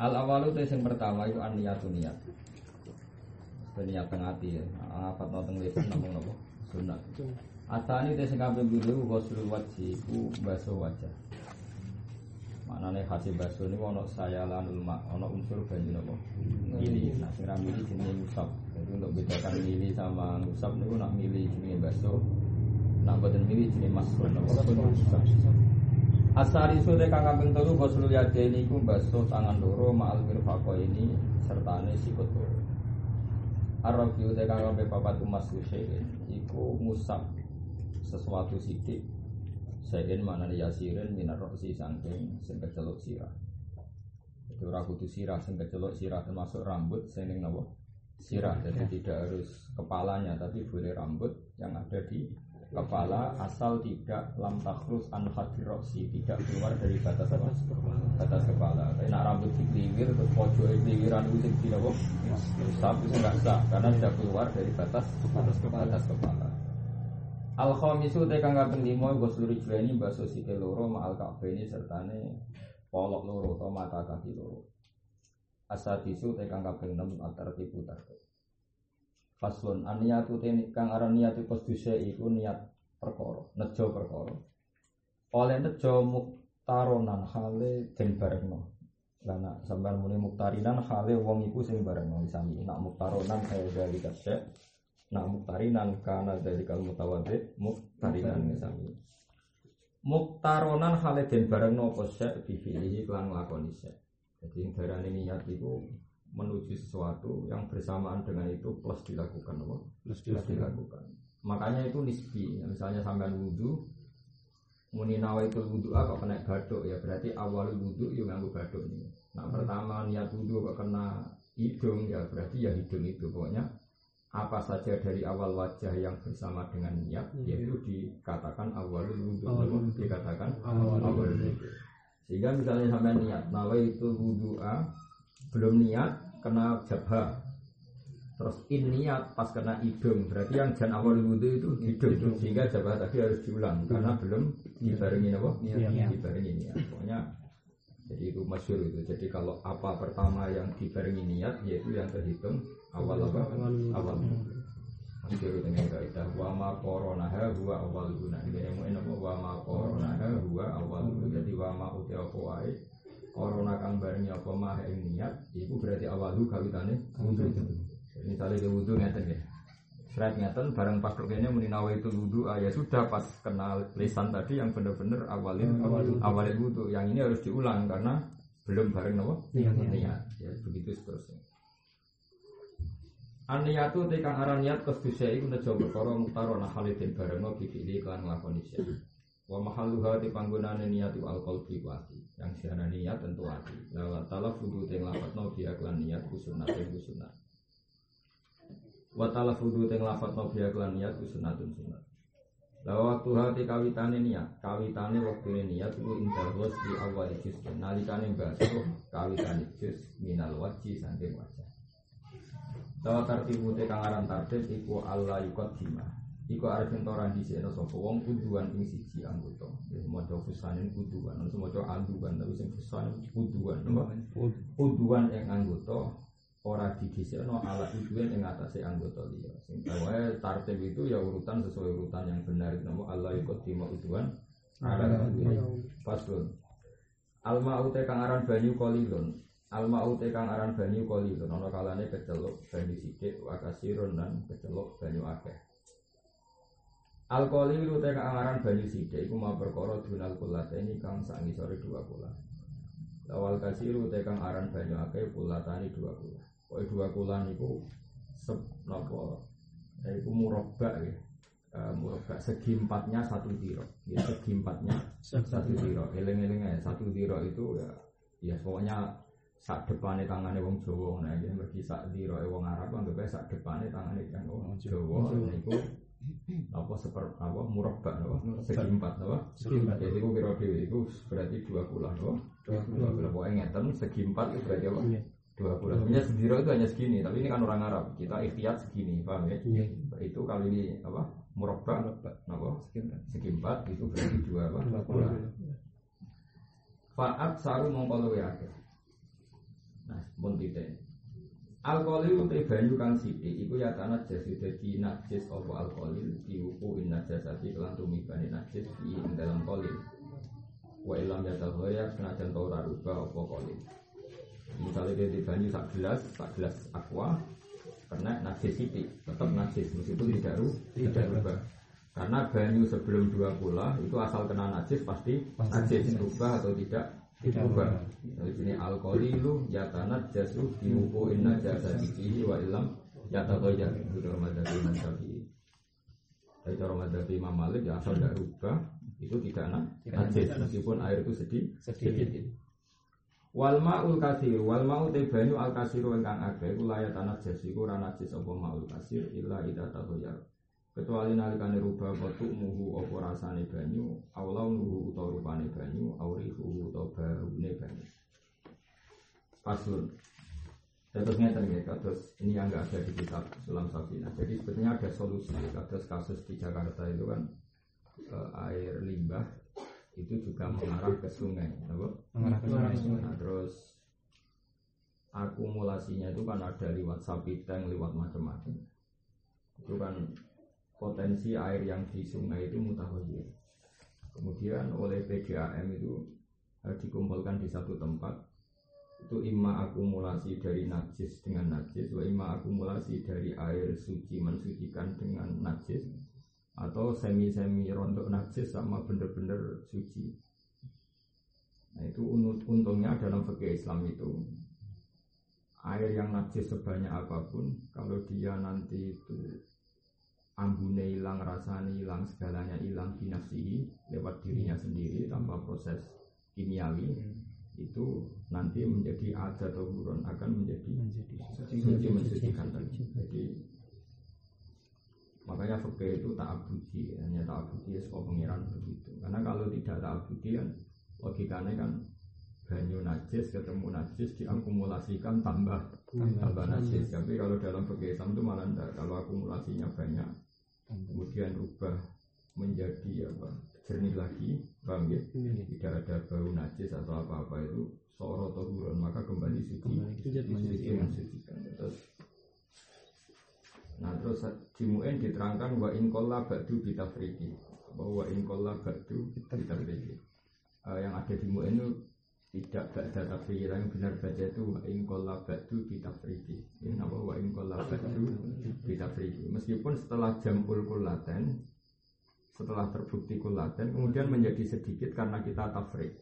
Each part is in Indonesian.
6 Al-awalu te sing pertama iku an-niyatu niat. Niat teng ati ya. Apa nonton lisan namung napa sunat Asani te sing kaping pindho ghuslul wajhi iku basuh wajah. Maknane hasil baso ini ono saya lanul mak, ono unsur banyu nopo. Mili, nah sing mili jenis musab. Jadi untuk bedakan mili sama musab niku nak mili jenis baso, nak boten mili jenis masuk nopo. Asari sore kang kaping telu ghuslul yadaini iku baso tangan loro ma'al mirfaqo ini sertane sikut loro. Arabi utek kang kaping papat umas iku musab sesuatu sidik Sayin mana yasirin minar roksi sangking sing kecelok sirah. Itu ora kudu sirah sing kecelok sirah termasuk rambut sing ning napa? Sirah. Jadi tidak harus kepalanya tapi boleh rambut yang ada di kepala asal tidak lam takrus an roksi tidak keluar dari batas apa? batas kepala. Tapi nak rambut dikliwir terus pojok kliwiran itu sing apa? Itu enggak sah karena sudah keluar dari batas batas kepala. Batas kepala. Al khamisu te kang kaping 5 ghusl rijlaini baso sikil loro ma'al ka'baini sertane polok loro atau mata kaki loro. Asadisu te kang kaping 6 atartibu tartib. Faslun aniyatu te kang aran niatu kosduse iku niat perkara, nejo perkara. Oleh nejo muktaronan hale den barengno. Lana sampean muni muktarinan hale wong iku sing barengno sami. Nak muktaronan kaya dari kasek Nak muktarinan karena dari kalau mutawadid muktarinan misalnya. Muktaronan haliden bareng nopo sek bifilihi klan lakoni sek. Jadi darah niat itu menuju sesuatu yang bersamaan dengan itu plus dilakukan apa? Plus, plus dilakukan. Makanya itu nisbi. Misalnya sampean wudhu, muni nawa itu wudhu apa kena baduk ya berarti awal wudhu yang nganggu baduk ini. Nah pertama niat wudhu kok kena hidung ya berarti ya hidung itu pokoknya apa saja dari awal wajah yang bersama dengan niat hmm. yaitu dikatakan awal wudhu awal dikatakan awal wudhu sehingga misalnya sampai niat nawa itu wudhu a belum niat kena jabha terus in niat pas kena hidung. Berarti yang jan awal wudhu itu hidung. Sehingga jabha tadi harus diulang. Karena belum dibarengi apa? Dibarengi niat. Pokoknya jadi itu masyur itu. Jadi kalau apa pertama yang dibarengi niat yaitu yang terhitung awal apa? Awal Masyur dengan kaidah wa ma koronaha huwa awal guna ini ini apa? Wa ma koronaha huwa awal jadi wa ma uti apa wae korona kang bareng apa mah ing niat itu berarti awal guna kawitane wudu misalnya dia wudu ngeten ya. Serat ngeten bareng pas kene muni nawa itu wudu. Ah, ya sudah pas kenal lisan tadi yang benar-benar awalin awalin wudu yang ini harus diulang karena belum bareng nawa niat ya. Begitu seterusnya. Aniyatu tekan aran niat kesduse iku nejo perkara mutarona halidin barengno bibili kan nglakoni sya. Wa mahalluha di panggonane niat al qalbi wati. Yang siana niat tentu hati. La talafudu te nglafadzno bi aklan niat kusunatun kusunat. Wa talafudu te nglafadzno bi aklan niat kusunatun sunat. Lawa waktu hati kawitane niat, kawitane waktu niat itu indah di awal juz. Nalikane basuh kawitane juz minal wajhi saking wajah. Tawa tartibu te kang aran tartib iku Allah ikut dima. Iku arep entoran di sini sapa wong kuduan ing siji anggota. Ya maca fusanin kuduan, ora maca anduan tapi sing fusan kuduan, Kuduan ing anggota ora didisikno ala kuduan ing atase anggota liya. Sing wae tartib itu ya urutan sesuai urutan yang benar nama Allah ikut dima kuduan ala kuduan. Pasun. Alma ute kang aran banyu kolilun Alma ute kang aran banyu koli ana kalane keceluk banyu sithik wa kasirun lan keceluk banyu akeh. Alkoli ute kang aran banyu sithik iku mau perkara dunal ini kang sak ngisore dua kula. Lawal kasir ute kang aran banyu akeh kulatani dua kula. Pokoke dua kula niku sep napa iku murabba ya. Uh, murabba segi empatnya satu tiro. Ya segi empatnya satu diro eling-eling aja satu diro itu ya ya pokoknya sak depannya tangannya wong Jawa nah ini bagi sak diro wong Arab anggap aja sak depannya tangannya kan wong Jawa nah itu apa seper apa murabba apa? Segi empat apa? Segi empat. jadi itu kira kira itu berarti dua puluh apa? Dua puluh pokoknya ngeten segi empat itu berarti apa? Iya. dua puluh punya sediro itu hanya segini tapi ini kan orang Arab. Kita ikhtiyat segini paham ya? Iya. itu kali ini apa? Murabba. Apa? Segi empat itu berarti dua apa? Dua puluh. Faat saru mongko luwe akeh. Nah, pun titik. Alkoholil utai banyu kang sithik. Iku ya tanah jas dadi najis apa alkoholil diuku in najasati kelan tumibane najis di ing dalam kolil. Wa ilam ya tahoya senajan ta ora rubah apa kolil. Misalnya dia di banyu sak gelas, sak gelas aqua karena najis sithik, tetap najis. Meskipun tidak ru, tidak rubah. Karena banyu sebelum dua pula itu asal kena najis pasti najis. Rubah atau tidak Rubah. Jadi sini alkoholilu yatanat jasu diwuku inna jasa dikihi wa ilam yatatoya itu cara madhabi Imam Syafi'i. Dari cara madhabi Imam Malik ya asal tidak rubah itu tidak na- Tidak najis meskipun air itu sedih Sedikit. Wal ma'ul kasir, wal ma'u te banyu al kasiru ingkang akeh iku layak tanah jas iku ora najis apa ma'ul kasir illa ida tahoyar. Kecuali nalikane rubah apa muhu apa rasane banyu, aulau nuhu utawa rupane banyu, aurihu utawa baune banyu. Paslun. Terus ngeten ya, kados ini yang nggak ada di kitab Sulam Sabina. Jadi sebetulnya ada solusi. Kados kasus di Jakarta itu kan eh, air limbah itu juga mengarah ke sungai, apa? Mengarah ke sungai. Nah, terus akumulasinya itu kan ada lewat sapi tank, lewat macam-macam. Itu kan potensi air yang di sungai itu mutahoyir. Kemudian oleh PDAM itu eh, dikumpulkan di satu tempat. Itu imma akumulasi dari najis dengan najis, wa imma akumulasi dari air suci mensucikan dengan najis, atau semi-semi rontok najis sama bener-bener suci. Nah itu untungnya dalam fikih Islam itu air yang najis sebanyak apa pun kalau dia nanti itu ambune hilang, rasanya hilang, segalanya hilang binafsihi lewat dirinya sendiri tanpa proses kimiawi itu nanti menjadi ada atau buron akan menjadi Menjadi suci mensucikan tadi. Jadi makanya fikih itu tak abudi, hanya tak abudi ya pengiran begitu. Karena kalau tidak tak abudi kan logikanya kan banyu najis ketemu najis diakumulasikan tambah tambah najis. Tapi kalau dalam Islam itu malah enggak. Kalau akumulasinya banyak, kemudian rubah menjadi apa jernih lagi, paham ya? Tidak ada bau najis atau apa-apa itu soro atau buron maka kembali suci suci suci. mensucikan. Terus Nah terus di Mu'in diterangkan wa in kolla ba'du bitafriki bahwa in kolla ba'du bitafriki Eh, yang ada di Mu'in itu tidak ba'da tafriki yang benar baca itu wa in kolla ba'du bitafriki ini apa wa in kolla ba'du bitafriki meskipun setelah jamul kulaten setelah terbukti kulaten kemudian menjadi sedikit karena kita tafrik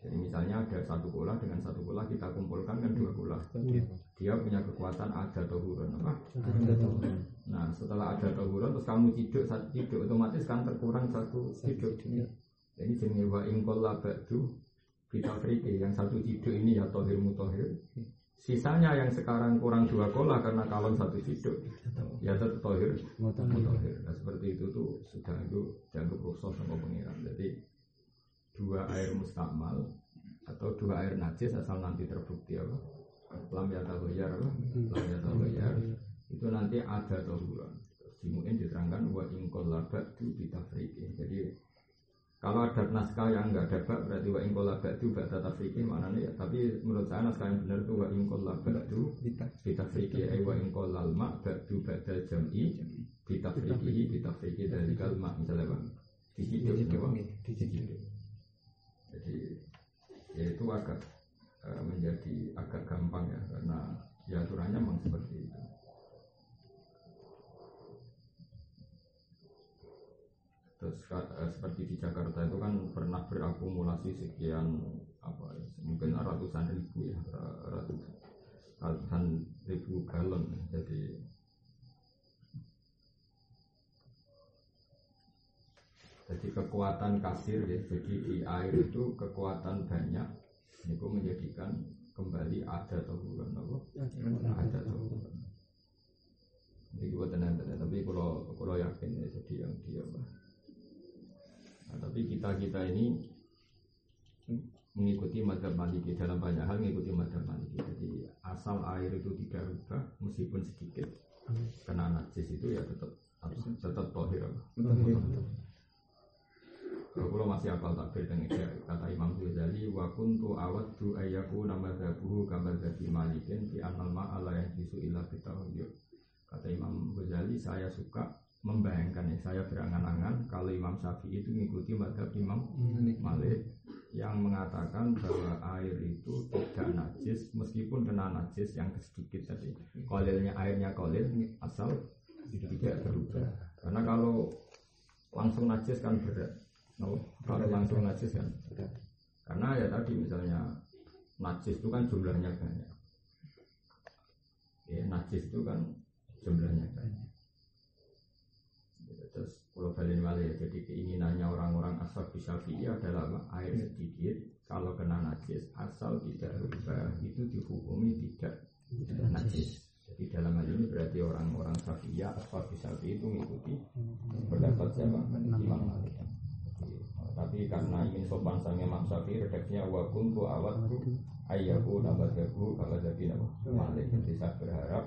jadi misalnya ada satu kula dengan satu kula kita kumpulkan kan dua kula dia punya kekuatan ada tohuron apa? Nah setelah ada tohuron terus kamu ciduk satu ciduk otomatis kan terkurang satu ciduk. Jadi jenis wa ingkol labadu kita friki yang satu ciduk ini ya tohir mutohir. Sisanya yang sekarang kurang dua kola karena kalon satu ciduk. Ya tetap tohir mutohir. Nah seperti itu tuh sudah itu dianggap rusak sama pengiran. Jadi dua air mustakmal atau dua air najis asal nanti terbukti apa? Lam ya tahoyar apa lam ya tahoyar itu nanti ada tohuran. Di mungkin diterangkan wa ingkol labak du bitafriki jadi kalau ada naskah yang enggak ada bak berarti wa ingkol labak du bak tafriki maknanya ya tapi menurut saya naskah yang benar itu wa ingkol labak du bitafriki ay wa ingkol lalma bak du badal jam'i bitafriki bitafriki dari kalma misalnya bang di situ apa? di situ jadi ya itu agak eh, menjadi agak gampang ya karena ya aturannya memang seperti itu terus eh, seperti di Jakarta itu kan pernah berakumulasi sekian apa ya, mungkin ratusan ribu ya ra- ratusan ribu galon jadi Jadi kekuatan kasir ya, jadi di air itu kekuatan banyak itu menjadikan kembali ada atau apa? Ada atau. Ini gue tenang tapi kalau kalau yakin ya jadi yang dia? Nah, tapi kita kita ini mengikuti madhab maliki. Dalam banyak hal mengikuti madhab maliki. Jadi asal air itu tidak rubah meskipun sedikit kena najis itu ya tetap harus tetap tohir. Kalau kalau masih apal takbir dengan kata Imam Ghazali wa kuntu awaddu ayyaku nama dhabuhu kama dhabi malikin fi anal ma'ala yang bisu illa bitahuyur Kata Imam Ghazali saya suka membayangkan ya saya berangan-angan kalau Imam Syafi'i itu mengikuti madhab Imam Malik. Yang mengatakan bahwa air itu tidak najis meskipun kena najis yang sedikit tadi. Kolilnya airnya kolil asal tidak berubah. Karena kalau langsung najis kan berat. No, kalau langsung najis kan karena ya tadi misalnya najis itu kan jumlahnya banyak. Ya najis itu kan jumlahnya banyak terus kalau balik balik ya jadi keinginannya orang-orang asal bisa adalah air sedikit. Kalau kena najis asal tidak berubah itu dihukumi tidak najis. jadi dalam hal ini berarti orang-orang Syafi'iyah asal bisa itu mengikuti pendapat siapa? Imam Malik. Tapi karena ingin sopan sama Imam Syafi'i redaksinya wa kuntu awatku ayyahu nabadahu kalau jadi nama Malik. Jadi saya berharap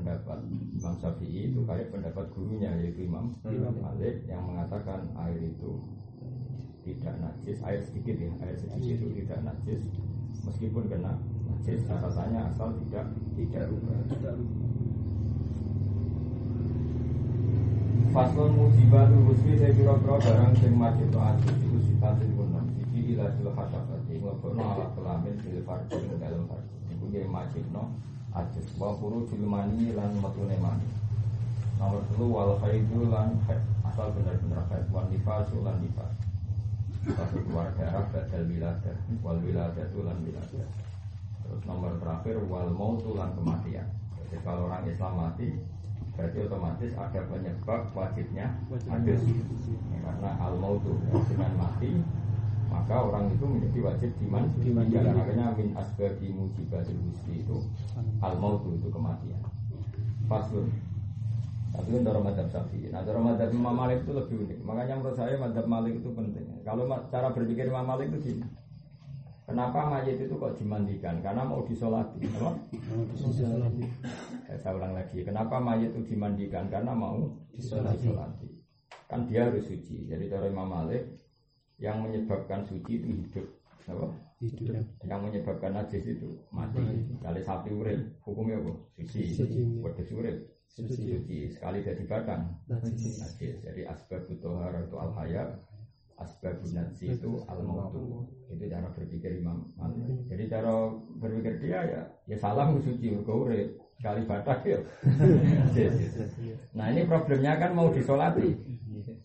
pendapat Imam Syafi'i itu kayak pendapat gurunya yaitu Imam Malik yang mengatakan air itu tidak najis. Air sedikit ya air sedikit itu tidak najis. Meskipun kena najis catatannya asal tidak tidak rubah. Faslon mujibatul husni saya kira-kira barang sing majib to ati iku sifatil kunam siji ila sil hasafati ngobrol ala kelamin fil farji ing dalam farji iku dia majib no ajis. Wa puru filmani lan metune mani. Nomor telu wal khaidu lan haid. Asal benar-benar haid. Wan nifas lan nifas. Satu keluar darah badal wiladah wal wiladah lan wiladah terus nomor terakhir wal mautu lan kematian. Jadi kalau orang Islam mati berarti otomatis ada penyebab wajibnya hadis. Ya, karena al mautu dengan mati maka orang itu menjadi wajib diman dimandikan makanya min asbabi mujibatil husni itu al mautu itu kematian faslun tapi untuk madhab syafi'i nah cara madhab Imam Malik itu lebih unik makanya menurut saya madhab Malik itu penting kalau cara berpikir Imam Malik itu gini Kenapa mayat itu kok dimandikan? Karena mau disolati, apa? saya ulang lagi. Kenapa mayat itu dimandikan? Karena mau disolati. Kan dia harus suci. Jadi cara Imam Malik yang menyebabkan suci itu hidup, apa? Hidup. Yang menyebabkan najis itu mati. Kali sapi urip, hukumnya apa? Suci. Wedhus urip, suci. Sekali jadi batang, najis. Jadi asbab tohar itu al hayat asbabun najsi itu al mautu itu cara berpikir Imam Malik. Jadi cara berpikir dia ya ya salah suci mergo sekali batak ya. Nah ini problemnya kan mau disolati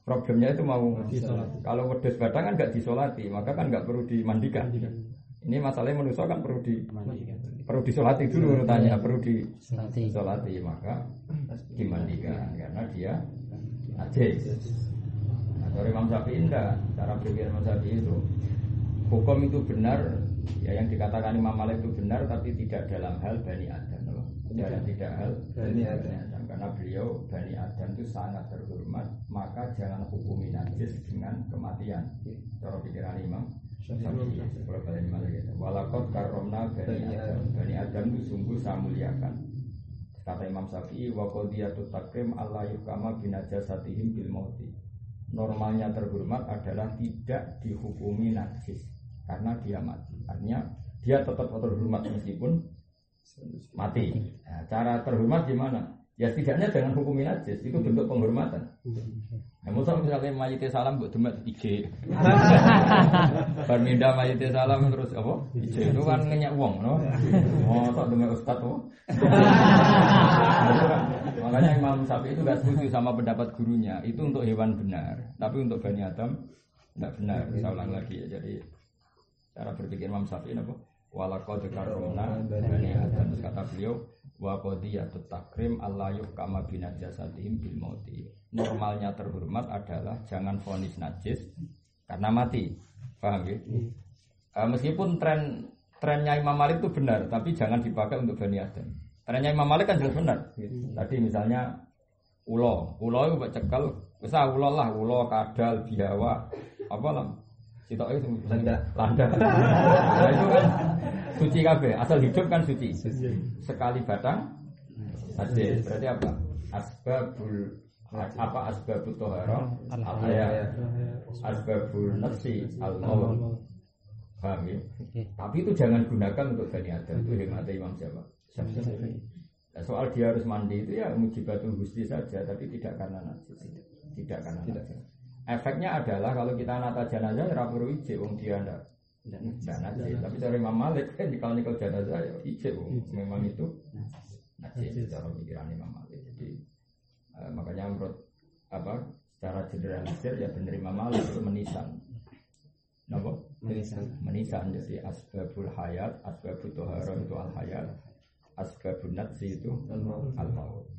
problemnya itu mau disolati. kalau wedus batang kan nggak disolati maka kan nggak perlu dimandikan. Ini masalahnya manusia kan perlu di perlu disolati dulu urutannya perlu disolati. maka dimandikan karena dia najis. Dari Imam Syafi'i enggak, cara berpikir Imam Syafi'i itu hukum itu benar, ya yang dikatakan Imam Malik itu benar, tapi tidak dalam hal bani Adam, dalam tidak hal bani Adam. Karena beliau bani Adam itu sangat terhormat, maka jangan hukumi najis dengan kematian. Cara pikiran Imam Syafi'i, kalau bani Malik itu, walakot karomna bani Adam, bani Adam itu sungguh saya muliakan. Kata Imam Syafi'i, wa qadiyatut takrim Allah yukama binajasatihim bil mauti normalnya terhormat adalah tidak dihukumi najis karena dia mati. Artinya dia tetap terhormat meskipun mati. Nah, cara terhormat gimana? Ya setidaknya jangan hukumi najis itu bentuk penghormatan. Nah, misal misalnya mayite salam buat demet IG. Berminda mayite salam terus apa? IG itu kan ngenyak uang, no? Oh, tak demet ustad tuh. Makanya Imam Syafi'i itu gak setuju sama pendapat gurunya. Itu untuk hewan benar, tapi untuk bani Adam tidak benar. Saya ulang lagi ya. Jadi cara berpikir Imam Syafi'i apa? walaqad karomna bani adam terus kata beliau wa qadiyatut takrim Allah yuhkama binajasatihim bil mauti. Normalnya terhormat adalah jangan vonis najis karena mati. Paham ya? Eh, meskipun tren trennya Imam Malik itu benar tapi jangan dipakai untuk Bani Adam. Trennya Imam Malik kan jelas benar. Tadi misalnya ulo. Ulo itu cekal bisa ulo lah ulo kadal biawa apa lah sitok itu Landa. landa nah, itu kan suci kabeh. Asal hidup kan suci. Sekali batang najis berarti apa? Asbabul apa asbabut tohara? Al haya asbabul nafsi. Al maut paham ya? Tapi itu jangan gunakan untuk Bani Adam. Itu hemat Imam siapa Syafi'i. Nah, soal dia harus mandi itu ya mujibatul gusti saja tapi tidak karena najis. Tidak karena najis efeknya adalah kalau kita nata jenazah ya perlu ijek wong dia ndak najis tapi cara Imam Malik kan kalau nikah jenazah ya ijek wong memang itu najis cara pikiran Imam Malik. Jadi eh, makanya menurut apa secara generalisir ya bener Imam Malik itu menisan. Napa? Menisan. menisan jadi asbabul hayat asbabul tohara itu al hayat asbabun natsi itu al maut.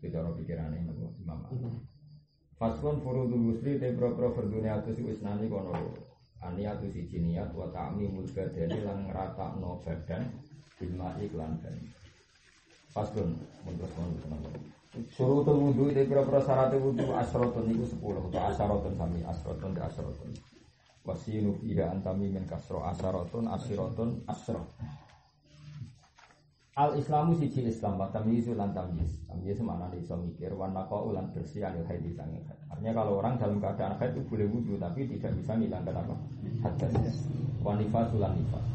itu cara pikirannya Imam Malik Faslon furudul wusli te pro-pro berdunia atus wis nani kono aniatu siji niat wa ta'mi mulga dani lan ngratakno badan bilma iklan dan Faslon mundur mundur Surutul wudu te pro-pro syarat wudu asrotun iku 10 atau asrotun sami asrotun asrotun. Wasinu fiha antami min kasro asarotun asirotun asro Al Islamu siji Islam wa tamyizu lan tamyiz. Tamyiz mana iso mikir wa naqau lan bersih anil haid sange. Artinya kalau orang dalam keadaan haid itu boleh wudu tapi tidak bisa ngilangkan apa? Hadas. Wa nifasul lan nifas.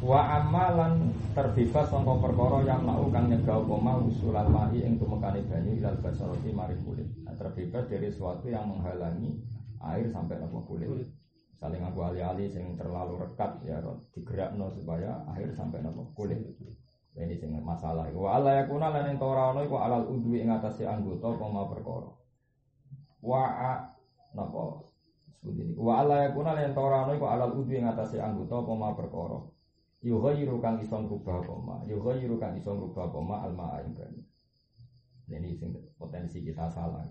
Wa amalan terbebas sangka perkara yang mau kang nyegah apa usulan mahi ing tumekane banyu ilal basarati mari kulit. Nah, terbebas dari sesuatu yang menghalangi air sampai apa kulit. Saling aku alih-alih yang terlalu rekat ya digerakno supaya air sampai apa kulit. Ini sing masalah. Wa ala yakuna lan ento ora ono iku alal udwi ing atase anggota koma perkara. Wa napa sebut ini. Wa ala yakuna lan ento ora ono iku alal udwi ing atase anggota koma perkara. Yughayyiru kang iso ngrubah koma. Yughayyiru kang iso ngrubah koma alma ing bani. Nah, Ini sing potensi kita salah.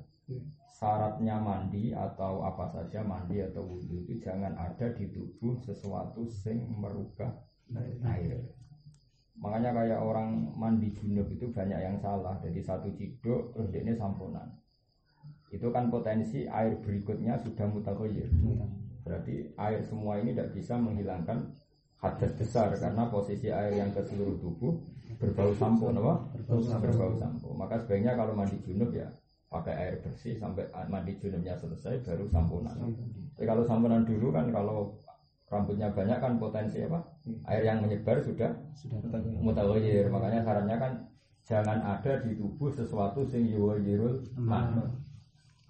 Syaratnya mandi atau apa saja mandi atau wudhu itu jangan ada di tubuh sesuatu sing merubah air. Makanya kayak orang mandi junub itu banyak yang salah. Jadi satu ciduk terus dia ini samponan. Itu kan potensi air berikutnya sudah mutakoyir. Berarti air semua ini tidak bisa menghilangkan hadas besar karena posisi air yang ke seluruh tubuh berbau sampo, apa? Berbau sampo. Maka sebaiknya kalau mandi junub ya pakai air bersih sampai mandi junubnya selesai baru samponan. Tapi kalau samponan dulu kan kalau rambutnya banyak kan potensi apa? Air yang menyebar sudah mutawayyir. Makanya sarannya kan jangan ada di tubuh sesuatu sing yuwayyirul ma.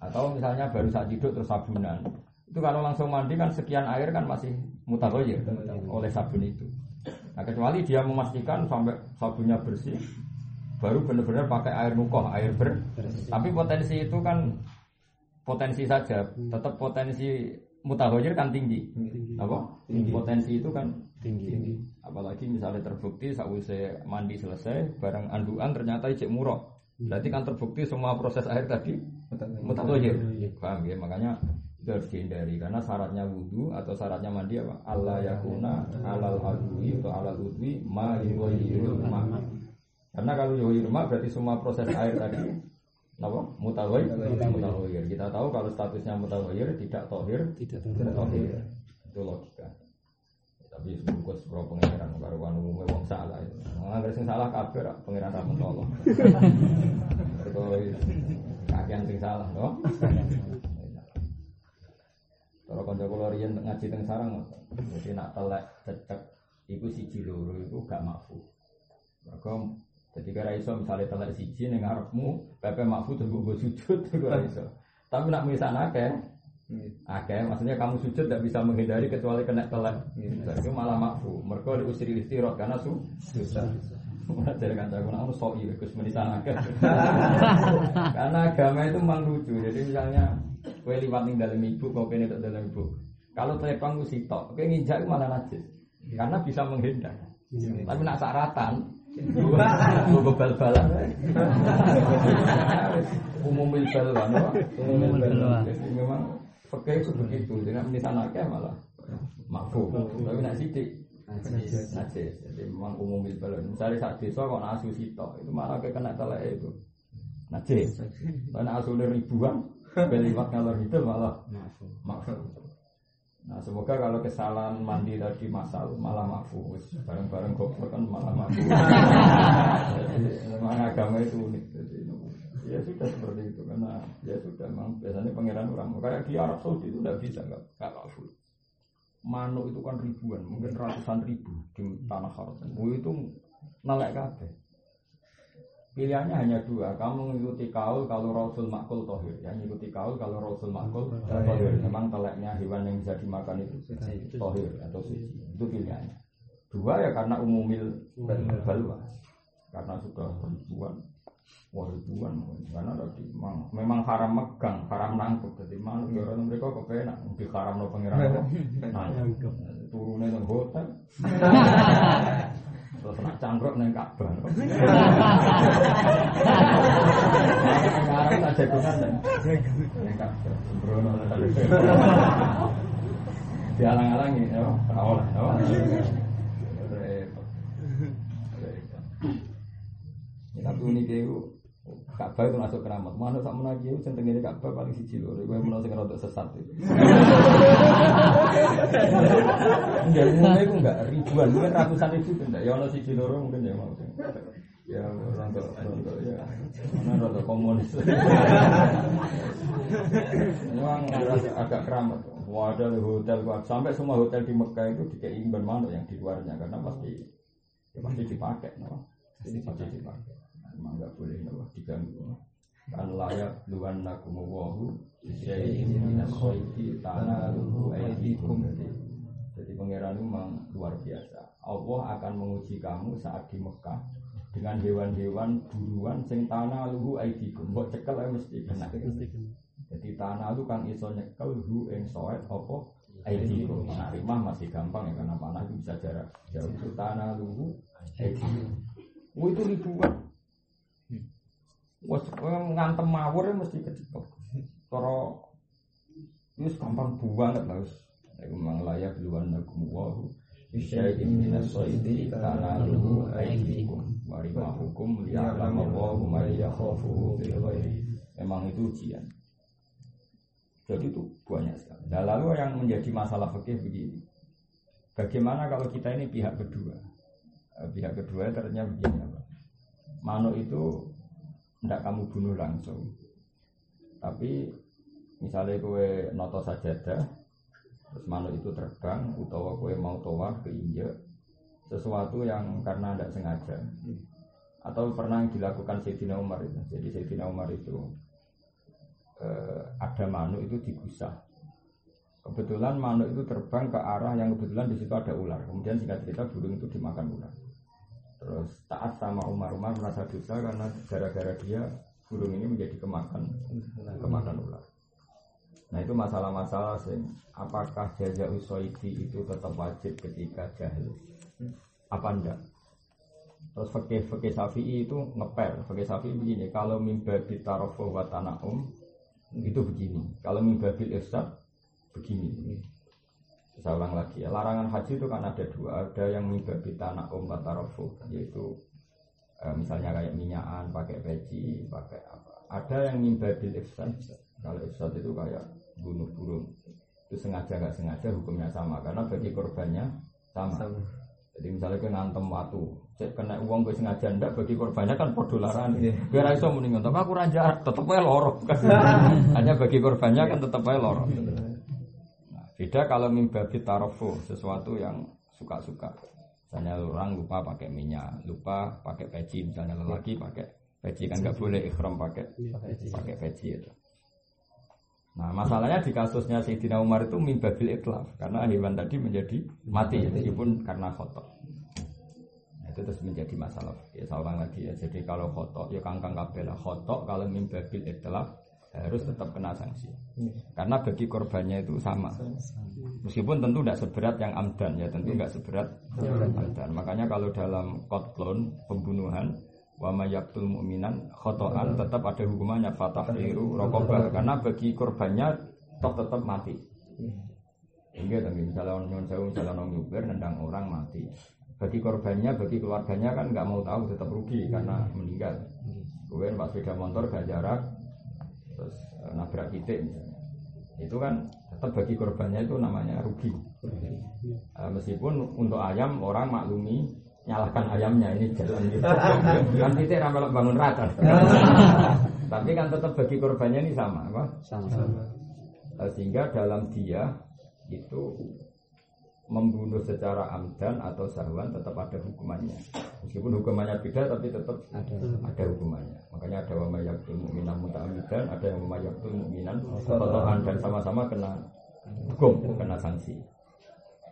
Atau misalnya baru saat tidur terus sabunan. Itu kalau langsung mandi kan sekian air kan masih mutawayyir oleh sabun itu. Nah kecuali dia memastikan sampai sabunnya bersih baru benar-benar pakai air mukoh, air ber. Tapi potensi itu kan potensi saja, tetap potensi mutahoyir kan tinggi. Apa? Potensi itu kan tinggi. Apalagi misalnya terbukti sausai mandi selesai, barang anduan ternyata ijek murah. Berarti kan terbukti semua proses air tadi mutahoyir. Paham ya? Makanya itu harus dihindari karena syaratnya wudhu atau syaratnya mandi apa? Allah yakuna alal adwi atau alal udwi ma ma. Karena kalau yuwayyirul ma berarti semua proses air tadi apa? Mutawayir. Mutawayir. Kita tahu kalau statusnya mutawayir tidak tohir, Tidak tohir. Itu logika. Tapi sebungkus pro pengiran baru kan umumnya wong salah itu. Nggak sing salah rak pengiran ra mentolo. Mergo kakean sing salah, no? Kalau kanca kula riyen ngaji teng sarang jadi nak telek cecek iku siji loro iku gak makfu. Mergo jadi kira iso misalnya telek siji ning ngarepmu, pepe makfu terus mbok sujud iku ora iso. Tapi nak misan akeh, akeh maksudnya kamu sujud tidak bisa menghindari kecuali kena telek. Itu malah makfu. Mergo diusiri istirahat karena su susah. Dari kanca kula aku sok iya Gus menisan akeh. Karena agama itu memang lucu. Jadi misalnya Kue liwat ning dalam ibu, kau kene tok dalam ibu. Kalau telepang ku sitok, kue nginjak malah najis. Karena bisa menghindar. Iya. Tapi nak saratan, gue bal-balan. Umumil balwan? Umumil balwan. Memang fakir itu begitu. Dengan menisanake malah makfu. Tapi nak sidik najis. Jadi memang umumil balwan. Misalnya saat desa kok nasu sitok, itu malah kena telek itu. Najis. Karena asulnya ribuan, beliwat ngalor itu malah makfu. Nah semoga kalau kesalahan mandi tadi masal malah mafu, Wis bareng-bareng goblok kan malah mafu. Jadi memang agama itu unik. Jadi ya sudah seperti itu karena ya sudah memang biasanya pangeran orang kayak di Arab Saudi itu tidak bisa nggak nggak mafu. Manu itu kan ribuan, mungkin ratusan ribu di tanah haram. Itu nalek kabeh. Pilihannya hanya dua, kamu mengikuti kaul kalau Rasul makul tohir, ya mengikuti kaul kalau Rasul makul tohir. Memang teleknya hewan yang bisa dimakan itu tohir atau suci, itu pilihannya. Dua ya karena umumil balwa, karena sudah ribuan, wah ribuan, karena tadi memang, memang haram megang, haram nangkep, jadi mana orang mereka kepenak, di haram no pengiran. Nangkep, turunnya nang hotel. Terus nak cangkruk neng Ka'bah. Sekarang tak jagungan neng neng Ka'bah. Sembrono tadi. Dialang-alangi, ya. Repot. Repot. Ya, Tapi unik itu Ka'bah itu masuk keramat. Mana tak menagi itu centeng ini Ka'bah paling siji lho. Kowe menawa sing rada sesat itu. Enggak umumnya itu enggak ribuan, mungkin ratusan ribu enggak. Ya ono siji loro mungkin ya mau. Ya rada rada ya. Mana rada komunis. Memang agak- keramat. Wah ada hotel. Sampai semua hotel di Mekah itu dikei imban manuk yang di luarnya karena pasti ya pasti dipakai, no? Pasti dipakai. Memang nggak boleh no? diganggu. Kan layak luan nakumuwahu Isyai'in minas soiti tanaluhu aidikum Jadi, jadi pangeran itu memang luar biasa. Allah akan menguji kamu saat di Mekah dengan hewan-hewan buruan sing tanaluhu aidikum Mbok cekel ae mesti kena. Jadi tanah itu kan iso nyekel hu ing soet apa? Aidikum Nah rimah masih gampang ya karena panah itu bisa jarak jauh. Itu tanah luhu aidikum Wah itu ribuan Wes ngantem mawur ya mesti kecepet. Cara wis gampang banget lah wis. Iku memang layak luwan nakum wa Isyai'in minas soidi tanaluhu aidikum Warima hukum liya'lam Allahu ma yakhafuhu bil ghairi Memang itu ujian. Jadi itu banyak sekali. Nah lalu yang menjadi masalah fikih begini. Bagaimana kalau kita ini pihak kedua? Eh, Pihak kedua ternyata begini apa? Manuk itu tidak kamu bunuh langsung. Tapi misalnya kue noto sajadah, terus manuk itu terbang, utawa kue mau tawaf keinjek, sesuatu yang karena tidak sengaja. Atau pernah dilakukan Sayyidina Umar itu. Jadi Sayyidina Umar itu eh, ada manuk itu digusah. Kebetulan manuk itu terbang ke arah yang kebetulan di situ ada ular. Kemudian singkat cerita burung itu dimakan ular. Terus taat sama Umar Umar merasa dosa karena gara-gara dia burung ini menjadi kemakan kemakan ular. Nah itu masalah-masalah sing apakah jaza usoidi itu tetap wajib ketika jahil? Apa enggak? Terus fakih fakih Syafi'i itu ngepel. Fakih Syafi'i begini, kalau mimba bitarofuh wa tana'um itu begini. Kalau mimba bil ifsad begini. Saya ulang lagi ya, larangan haji itu kan ada dua, ada yang mimbabi tanah om tarofu, yaitu eh, misalnya kayak minyakan, pakai peci, pakai apa. Ada yang mimbabil ifsad, kalau ifsad itu kayak bunuh burung, itu sengaja nggak sengaja hukumnya sama, karena bagi korbannya sama. Jadi misalnya ke ngantem watu, cek kena uang gue sengaja ndak bagi korbannya kan podo larang. Biar iso mendingan, tapi aku raja tetep aja lorok. Hanya bagi korbannya kan tetep aja lorok. Beda kalau mimbabi tarofu sesuatu yang suka-suka. Misalnya orang lupa pakai minyak, lupa pakai peci, misalnya lelaki pakai peci kan nggak boleh ikhram pakai pakai peci itu. Nah masalahnya di kasusnya Sayyidina Umar itu mimbabil itlaf karena hewan tadi menjadi mati meskipun karena khotok. Nah, itu terus menjadi masalah. Ya ulang lagi ya. Jadi kalau khotok ya kangkang kabel khotok kalau mimbabil itlaf harus tetap kena sanksi. Karena bagi korbannya itu sama. Meskipun tentu tidak seberat yang amdan ya, tentu nggak seberat amdan. Makanya kalau dalam kotlon pembunuhan wa mayaktul mu'minan khotoan tetap ada hukumannya fatahriru rokobah karena bagi korbannya toh tetap mati. Hingga tapi misalnya orang jauh, misalnya orang nyuber, nendang orang mati. Bagi korbannya, bagi keluarganya kan nggak mau tahu tetap rugi karena meninggal. Kemudian pas sepeda motor gak jarak, terus eh, nabrak titik misalnya. Itu kan tetap bagi korbannya itu namanya rugi. Eh, meskipun untuk ayam orang maklumi nyalahkan ayamnya ini jalan gitu. kan titik ramelok bangun rata. Tapi kan tetap bagi korbannya ini sama, apa? Sama. Eh, sehingga dalam dia itu membunuh secara amdan atau sahwan tetap ada hukumannya. Meskipun hukumannya beda tapi tetap Ada. ada hukumannya. Makanya ada wa mayyatul mu'minan muta'ammidan, ada yang wa mayyatul mu'minan khotoan dan sama-sama kena hukum, kena sanksi.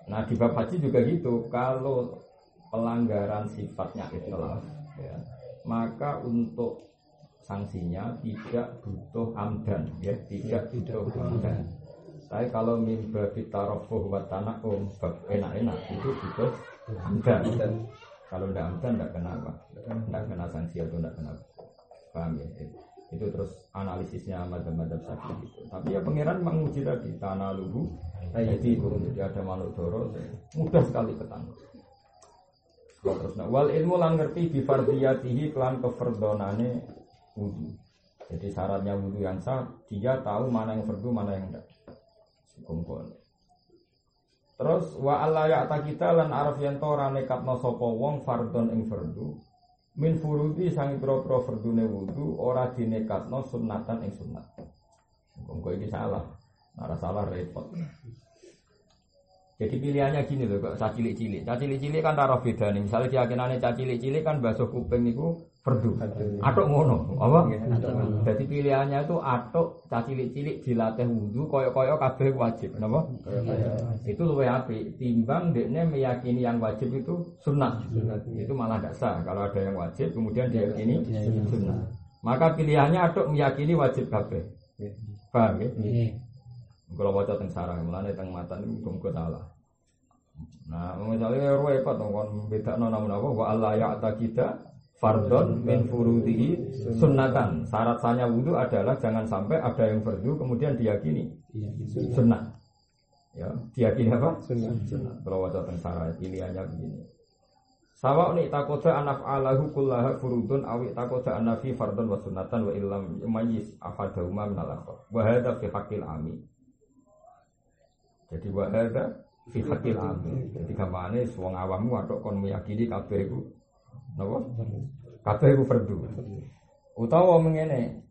Nah di bab haji juga gitu. Kalau pelanggaran sifatnya ikhlas, ya, maka untuk sanksinya tidak butuh amdan, ya, tidak butuh amdan. Tapi kalau mimba kita rofuh wa tanakum enak-enak itu butuh amdan. Kalau tidak amdan tidak kena apa? Tidak kena sanksi atau tidak kena apa. Paham ya? Itu, itu terus analisisnya madhab-madhab sakit itu. Tapi ya pangeran menguji tadi tanah luhu jadi jadi ada makhluk doro mudah sekali ketangkep. Kalau terus nah, wal ilmu lan ngerti kelan keferdonane wudu. Jadi syaratnya wudu yang sah dia tahu mana yang fardu mana yang enggak. Kumpul. Terus wa alla ya'ta kita lan araf yen to ora nekatno sapa wong fardon ing fardu min furudi sang pira-pira fardune wudu ora dinekatno sunnatan ing sunnat. Muga iki salah. Ora salah repot. Jadi pilihannya gini loh, kok cilik-cilik. cilik-cilik kan taruh beda nih. Misalnya keyakinannya cilik-cilik kan basuh kuping itu perdu. Atok ngono, apa? Jadi pilihannya itu atok cilik-cilik dilatih wudhu, koyok-koyok kabeh wajib, kenapa? Itu luwih apik. Timbang dekne meyakini yang wajib itu sunnah. Itu malah tidak sah. Kalau ada yang wajib, kemudian diyakini sunnah. Maka pilihannya atok meyakini wajib kabeh. Paham ya? Kalau baca teng sarang, mulane teng mata ini muga salah. Nah, misalnya repot dong kon beda namun apa wa Allah ya kita fardon min furudihi sunnatan. Syarat sahnya wudhu adalah jangan sampai ada yang fardu kemudian diyakini sunnah. Ya, diyakini apa? Sunnah. Kalau baca teng sarang pilihannya begini. Sawa uni takoda anaf alahu kullaha furudun awi takoda anafi fardon wa sunnatan wa illam yumayyiz afadahuma min al Wa hadha fi haqqil ami. Jadi wahada fi hakil amin. Jadi kampanye wong awammu atau kon meyakini kabeh iku napa? Kabeh iku fardu. Utawa mengene.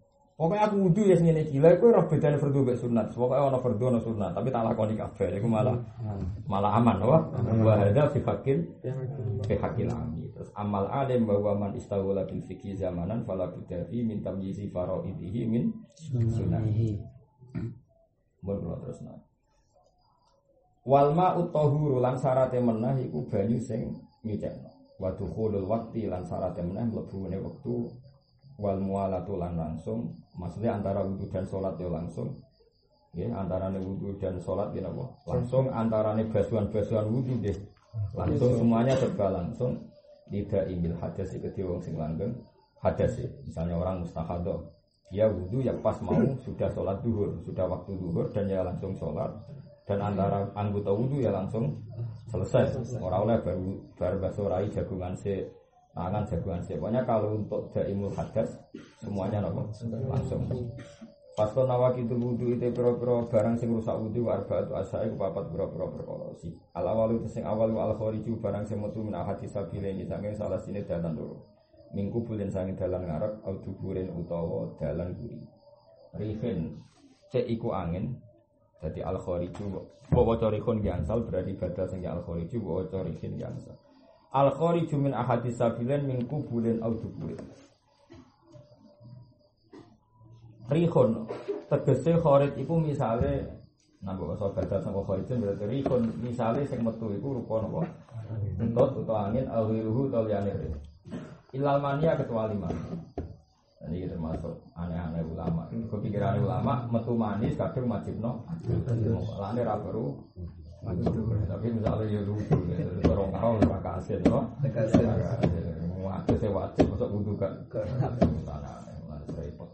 Pokoknya aku wudu ya ngene iki. Lah kowe ora bedane fardu mek sunat. Pokoke ana fardu ana sunat, tapi tak lakoni kabeh iku malah malah aman napa? Wahada fi hakil fi hakil amin. Terus amal alim bahwa man istawala bil fikhi zamanan fala budafi min tamyizi faraidihi min sunnah. Mun terus nah. Walma utahuru lan sarate menah iku banyu sing nyucekno. Wa dukhulul waqti lan sarate menah mlebune wektu wal mualatu lan langsung. Maksudnya antara wudu dan salat ya langsung. Ya, antara wudu dan salat ya apa? Langsung antara basuhan-basuhan wudu deh. Langsung semuanya serba langsung. Tidak imil hadas iki wong sing langgeng hadas ya. Misalnya orang mustahadoh dia wudhu ya pas mau sudah sholat duhur, sudah waktu duhur dan ya langsung sholat dan antara anggota wudhu ya langsung selesai. Orang oleh baru baru basuh rai jagungan si tangan jagungan si pokoknya kalau untuk daimul hadas semuanya nopo? Langsung. Pas kau nawaki itu wudhu itu pro-pro barang sing rusak wudhu warga itu asai papat pro-pro berkolosi al awal itu sing awal al khoriju barang sing metu min ahadi sabile ini saking salah sini dalan dulu minggu bulan sangi dalan ngarep au duburin utawa dalan guri. Rihin cek iku angin jadi al khoriju wa waca rihun yansal berarti badal sing al khoriju wa waca rihin yansal al khoriju min ahadi sabilen minggu bulan au duburin rihun tegese khorit iku misale nambah basa badal sangka khorijun berarti rihun misale sing metu iku rupa napa? Entut utawa angin awiruhu utawa liyane rih. Ilal mania kecuali mani. Ini termasuk aneh-aneh ulama. Kepikiran ulama metu manis kadang wajibno. Lane ra baru tapi misalnya ya lucu, orang kau ora kasil, no? Kasil. Wajib saya wajib, masuk wudhu kan? repot.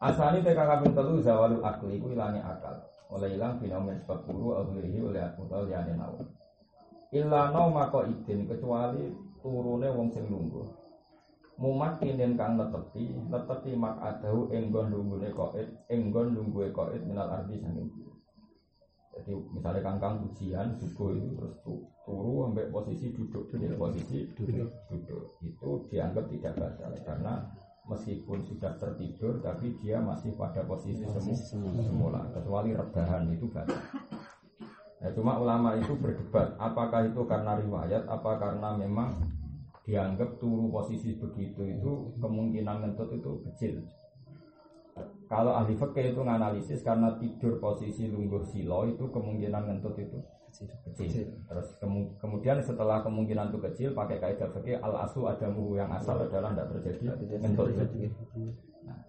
Asali TK kaping telu zawalul akli ku ilangnya akal. Oleh ilang fenomen sebab guru alhamdulillah oleh aku tahu ya nawa. Ilano mako idin kecuali turune wong sing lungguh. Mumat kinen kang neteti, neteti mak adahu enggon lunggune koit, enggon lungguhe koit minal ardi sanging. Jadi misalnya kangkang ujian subuh itu terus tu- turu sampai posisi duduk, jadi posisi duduk, duduk itu dianggap tidak batal karena meskipun sudah tertidur tapi dia masih pada posisi semu, semula kecuali rebahan itu batal. Ya, cuma ulama itu berdebat apakah itu karena riwayat apa karena memang dianggap turu posisi begitu itu kemungkinan ngentut itu kecil. Kalau ahli fikih itu nganalisis karena tidur posisi lungguh silo itu kemungkinan ngentut itu kecil. Terus kemu- kemudian setelah kemungkinan itu kecil pakai kaidah fikih al asu adamu yang asal adalah tidak terjadi ngentut. Nah,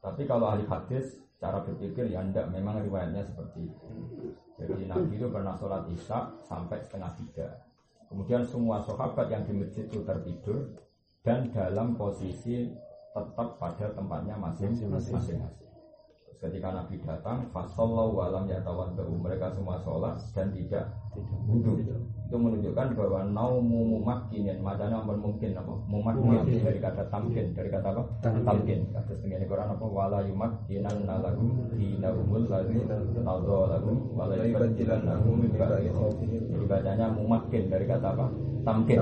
tapi kalau ahli hadis cara berpikir ya enggak memang riwayatnya seperti itu. Jadi Nabi itu pernah sholat isya sampai setengah tiga. Kemudian semua sahabat yang di masjid itu tertidur dan dalam posisi tetap pada tempatnya masing-masing. Ketika Nabi datang, fasallahu walam yatawaddau mereka semua sholat dan tidak wudhu. Itu menunjukkan bahwa naumu mumakkinin madana mungkin apa? Mumakkin dari kata tamkin, dari kata apa? Tamkin. Kata setengah Quran apa? Wala yumakkinan nalagum dinahumul ladzi tadha lahum wala yubaddilan lahum min ba'di bacanya mumakkin dari kata apa? Tamkin.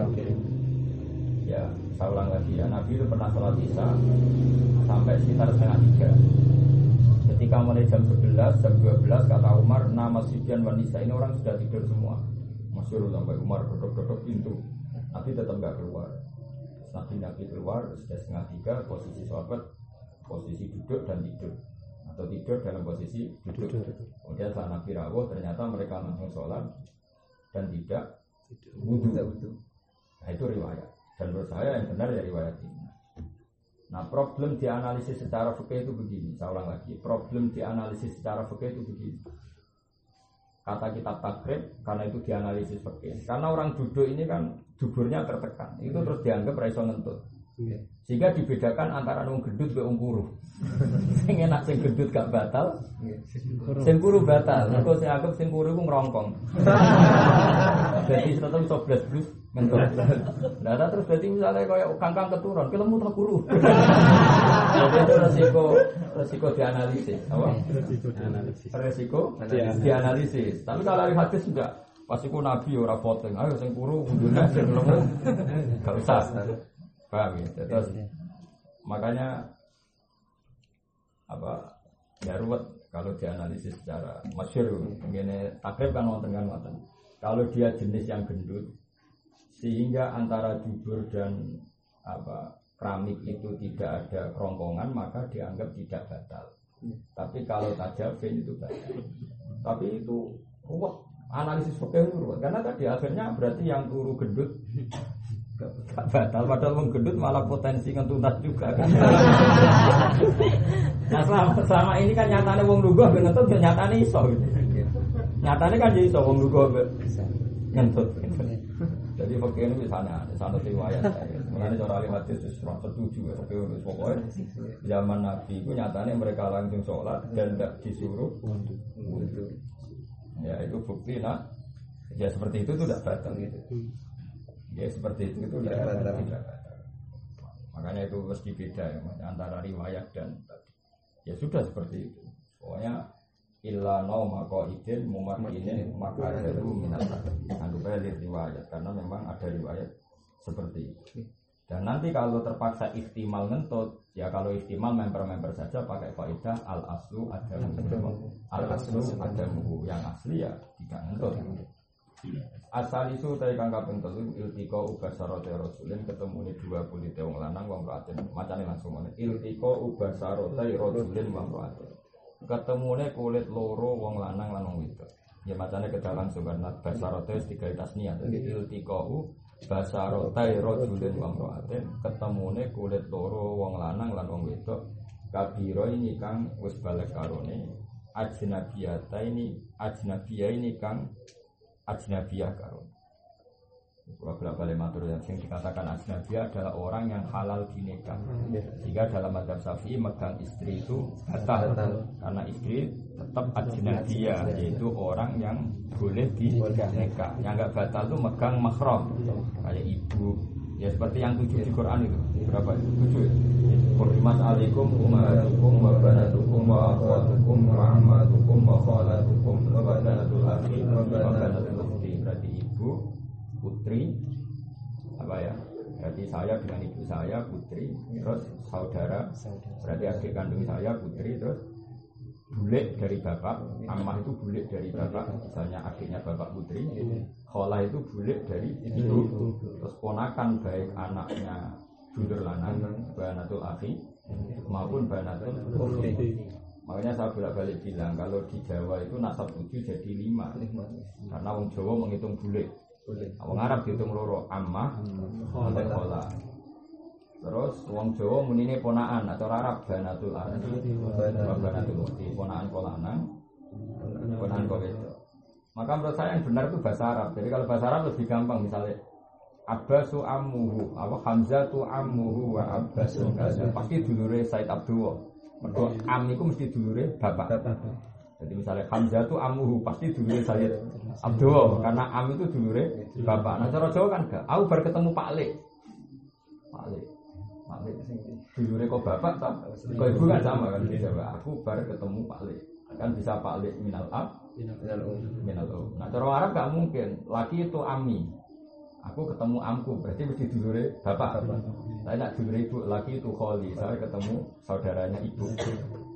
Ya, saya ulang lagi ya. Nabi itu pernah sholat isya sampai sekitar setengah tiga. Ketika mulai jam 11, jam 12 kata Umar, nama Sibyan wanita ini orang sudah tidur semua. Masyur sampai Umar duduk-duduk pintu. Nabi tetap nggak keluar. Nabi Nabi keluar sudah setengah tiga, posisi sahabat posisi duduk dan tidur atau tidur dalam posisi duduk. Kemudian setelah Nabi rawuh ternyata mereka langsung sholat dan tidak wudhu. Nah itu riwayat. Dan menurut saya yang benar ya riwayat ini. Nah problem dianalisis secara fikih itu begini. Saya ulang lagi. Problem dianalisis secara fikih itu begini. Kata kitab takrib karena itu dianalisis fikih. Karena orang duduk ini kan duburnya tertekan. Itu terus dianggap raiso ngentut. Sehingga dibedakan antara wong gendut ke wong kuru. sing enak sing gendut gak batal, sing kuru batal. Mergo sing anggap sing kuru iku ngrongkong. Jadi tetep iso blas-blus ngentut. Nah, nah, terus berarti misalnya kayak kangkang keturun, kelemu kuru. Jadi itu resiko resiko dianalisis, apa? Resiko dianalisis. Tapi kalau dari hadis enggak. Pas iku nabi ora voting, ayo sing kuru kudune sing lemu. Gak usah. Paham ya? Terus makanya apa ya ruwet kalau dianalisis secara masyur begini takrib kan wonten kan wonten kalau dia jenis yang gendut sehingga antara dubur dan apa keramik itu tidak ada kerongkongan maka dianggap tidak batal. Tapi kalau tajafin itu batal. Tapi itu ruwet analisis itu ruwet karena tadi akhirnya berarti yang turu gendut gak batal padahal wong gendut malah potensi ngentuntas juga kan? Nah selama, selama ini kan nyatanya wong lugu ngentut ben nyatanya iso gitu. nyatanya kan jadi iso wong lugu ngentut gitu. Jadi fakir ini ada satu riwayat. Mengenai cara hadis itu serang setuju ya tapi untuk pokoknya zaman nabi itu nyatanya mereka langsung sholat dan tidak disuruh ya itu bukti nah ya seperti itu tidak batal. Gitu ya seperti itu itu tidak batal. makanya itu mesti beda ya antara riwayat dan tadi. Ya sudah seperti itu. Pokoknya illa no mako idin mumakinin maka itu minat anggap aja lihat riwayat karena memang ada riwayat seperti itu. Dan nanti kalau terpaksa istimal ngentut ya kalau istimal member-member saja pakai kaidah al aslu ada al aslu ada yang asli ya tidak ngentut. Asal isu tadi kang kaping telu iltiko ubasarote rasulin ketemu ini dua kulit wong lanang wong roatin macane langsung mana? Iltiko ubasarote rasulin wong roatin ketemu ini kulit loro wong lanang lan wong wedok. Ya macane kita langsung karena basarote tiga tasnia jadi iltiko basarotai rojulin wa mro'atin ketemune kulit loro wong lanang lan wong wedok. Kabiro ini kang wis balik karone. Ajnabiyata ini ajnabiyah ini kang ajnabiyah karone kalau bolak balik matur yang sing dikatakan ajnabiyah adalah orang yang halal dinikah sehingga dalam madhab syafi'i megang istri itu batal. Karena istri tetap ajnabiyah yaitu orang yang boleh dinikah. Yang nggak batal itu megang mahram. Kayak ibu. Ya seperti yang tujuh di Quran itu. Berapa? Itu tujuh ya? Hurrimat alaikum ummatukum wa banatukum wa akhwatukum wa ammatukum wa khalatukum wa banatul akhi wa banatul ukhti berarti ibu putri. Apa ya? Berarti saya dengan ibu saya putri terus saudara. Berarti adik kandung saya putri terus bulik dari bapak. Ammah itu bulik dari bapak misalnya adiknya bapak putri. Kholah itu bulik dari ibu. Terus ponakan baik anaknya dulur lanang banatul akhi maupun banatul ukhti makanya saya bolak balik bilang kalau di Jawa itu nasab tujuh jadi lima. Karena wong Jawa menghitung bulik wong Arab dihitung loro ammah sampai kholah Terus wong Jawa munine ponaan atau Arab banatul akhi banatul ukhti ponaan kolanang ponaan kok itu. Maka menurut saya yang benar itu bahasa Arab. Jadi kalau bahasa Arab lebih gampang misalnya Abbasu ammuhu, apa Hamzatu ammuhu wa Abbasu. Pasti dulure Said Abdullah. Mergo am iku mesti dulure bapak. Jadi misalnya Hamzatu ammuhu pasti dulure Said Abdullah karena am itu dulure bapak. Nah cara Jawa kan gak. Aku baru ketemu Pak Lek. Pak Lek. Pak Lek dulure kok bapak tak? Kok ibu kan sama kan di Jawa. Aku baru ketemu Pak Lek. Kan bisa Pak Lek minal ab minal um. Nah cara Arab gak mungkin. Laki itu ami. Aku ketemu amku, berarti mesti dulure bapak. Saya nak dulure ibu, laki itu kholi. Saya ketemu saudaranya ibu.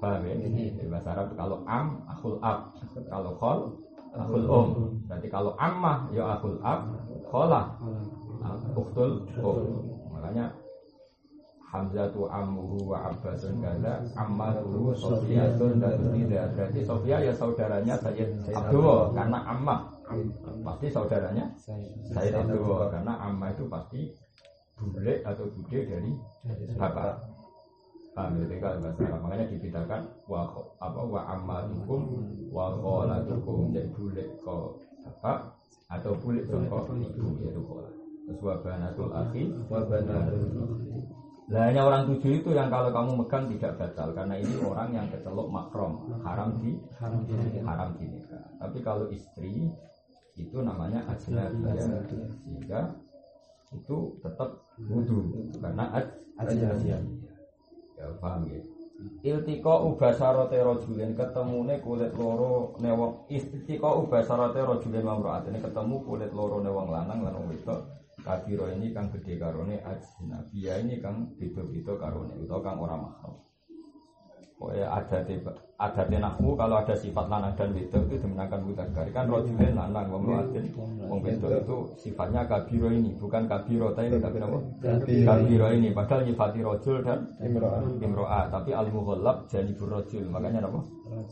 Paham ya? Di bahasa Arab kalau am, akhul ab. Kalau khol, akhul um. Berarti kalau ammah, ya akhul ab. Kholah, ukhtul um. Makanya Hamzatu ammuhu wa abbasun kaza ammatuhu Sofiyatun dan tidak berarti Sofia ya saudaranya Sayyid Abdullah karena ammah pasti saudaranya Sayyid Abdullah karena ammah itu pasti bule atau bude dari bapak. Paham ya kalau bahasa Arab. Makanya dibedakan wa apa wa ammatukum wa kholatukum. Jadi bule ko bapak atau bule sangka ibu yaitu kholah terus wa banatul akhi. Wa banatul Lah hanya orang tujuh itu yang kalau kamu megang tidak batal. Karena ini orang yang kecelok makrom. Haram di haram di haram di nikah. Tapi kalau istri itu namanya ajnabiyah sehingga itu tetap wudhu karena aj ajnabiyah. Ya paham ya. Iltiko ubasarote rojulin ketemune kulit loro newong iltiko ubasarote rojulin mamroatene ketemu kulit loro newong lanang lan wong wedok kabiro ini kang gede karone ajnabiyah ini kang beda-beda karone utawa kang ora mahram. Pokoknya ada ada tenahu kalau ada sifat lanang dan wedok itu dimenangkan mudakar kan rojulin lanang wong wadon wong wedok itu sifatnya kabiro ini bukan kabiro tapi tapi apa? Kabiro. Ini padahal nyifati rojul dan imro'ah. tapi al janibur rojul makanya apa?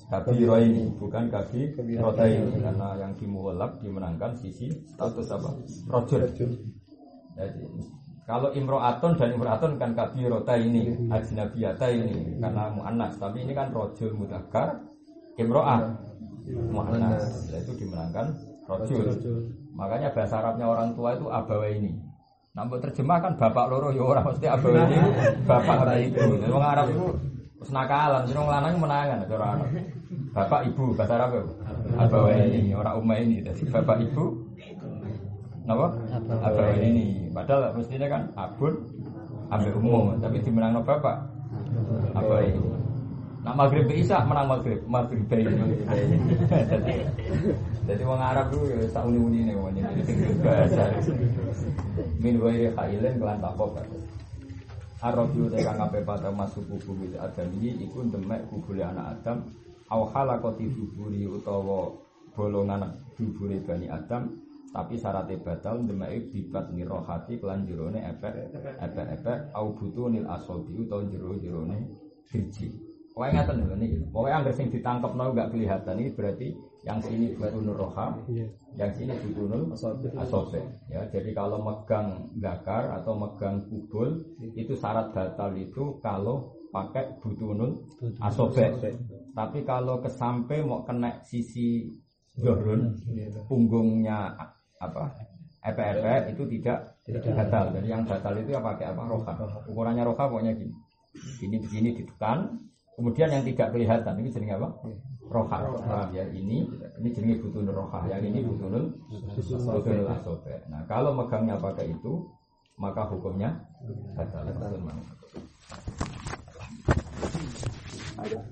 Kabiro ini bukan kabiro. ini karena yang di mughallab dimenangkan sisi status apa? Rojul. Jadi kalau imro'atun dan imro'atun kan kabirota ini, ajnabiyata ini karena mu'annas. Tapi ini kan rojul mudakar, imro'ah mu'annas. Nah, itu dimenangkan rojul. Makanya bahasa Arabnya orang tua itu abawa ini. Nampak terjemahkan bapak loro ya orang mesti abawa ini bapak atau ibu. Orang Arab itu senakalan, jadi orang lanang menangan orang Arab. Bapak ibu bahasa Arab ya. Abawa ini orang umma ini. Jadi bapak ibu Napa? Abawa ini. Padahal mestinya kan abun ambil umum, tapi dimenang no bapak. Apa ini? Nah maghrib isa menang maghrib, maghrib bayi. Jadi, jadi orang Arab dulu ya tak uni uni nih, wanya ini bahasa. Min wairi khailen kelan takop. Arabiu tekan ngape pada masuk kubur itu adami iku demek kubur anak Adam au halakoti kuburi utawa bolongan kuburi bani Adam tapi syaratnya batal demai bibat nirohati kelan jerone efek efek efek au butuh nil asobi atau jero jerone biji. Pokoknya ngatain dulu nih, pokoknya anggar sing ditangkap nol gak kelihatan ini berarti yang sini butunul roha, Iya. yang sini butunul asobe. Ya, jadi kalau megang gakar atau megang kubul itu syarat batal itu kalau pakai butunul asobe. Tapi kalau kesampe mau kena sisi dorun punggungnya apa epek-epek itu tidak batal. Jadi yang batal itu ya pakai apa roka Ukurannya roka pokoknya gini. gini begini ditekan. Kemudian yang tidak kelihatan ini sering apa? roka. Ya ini ini jenis butun roka Yang ini butunul butunul asope Nah kalau megangnya pakai itu maka hukumnya batal. batal. batal.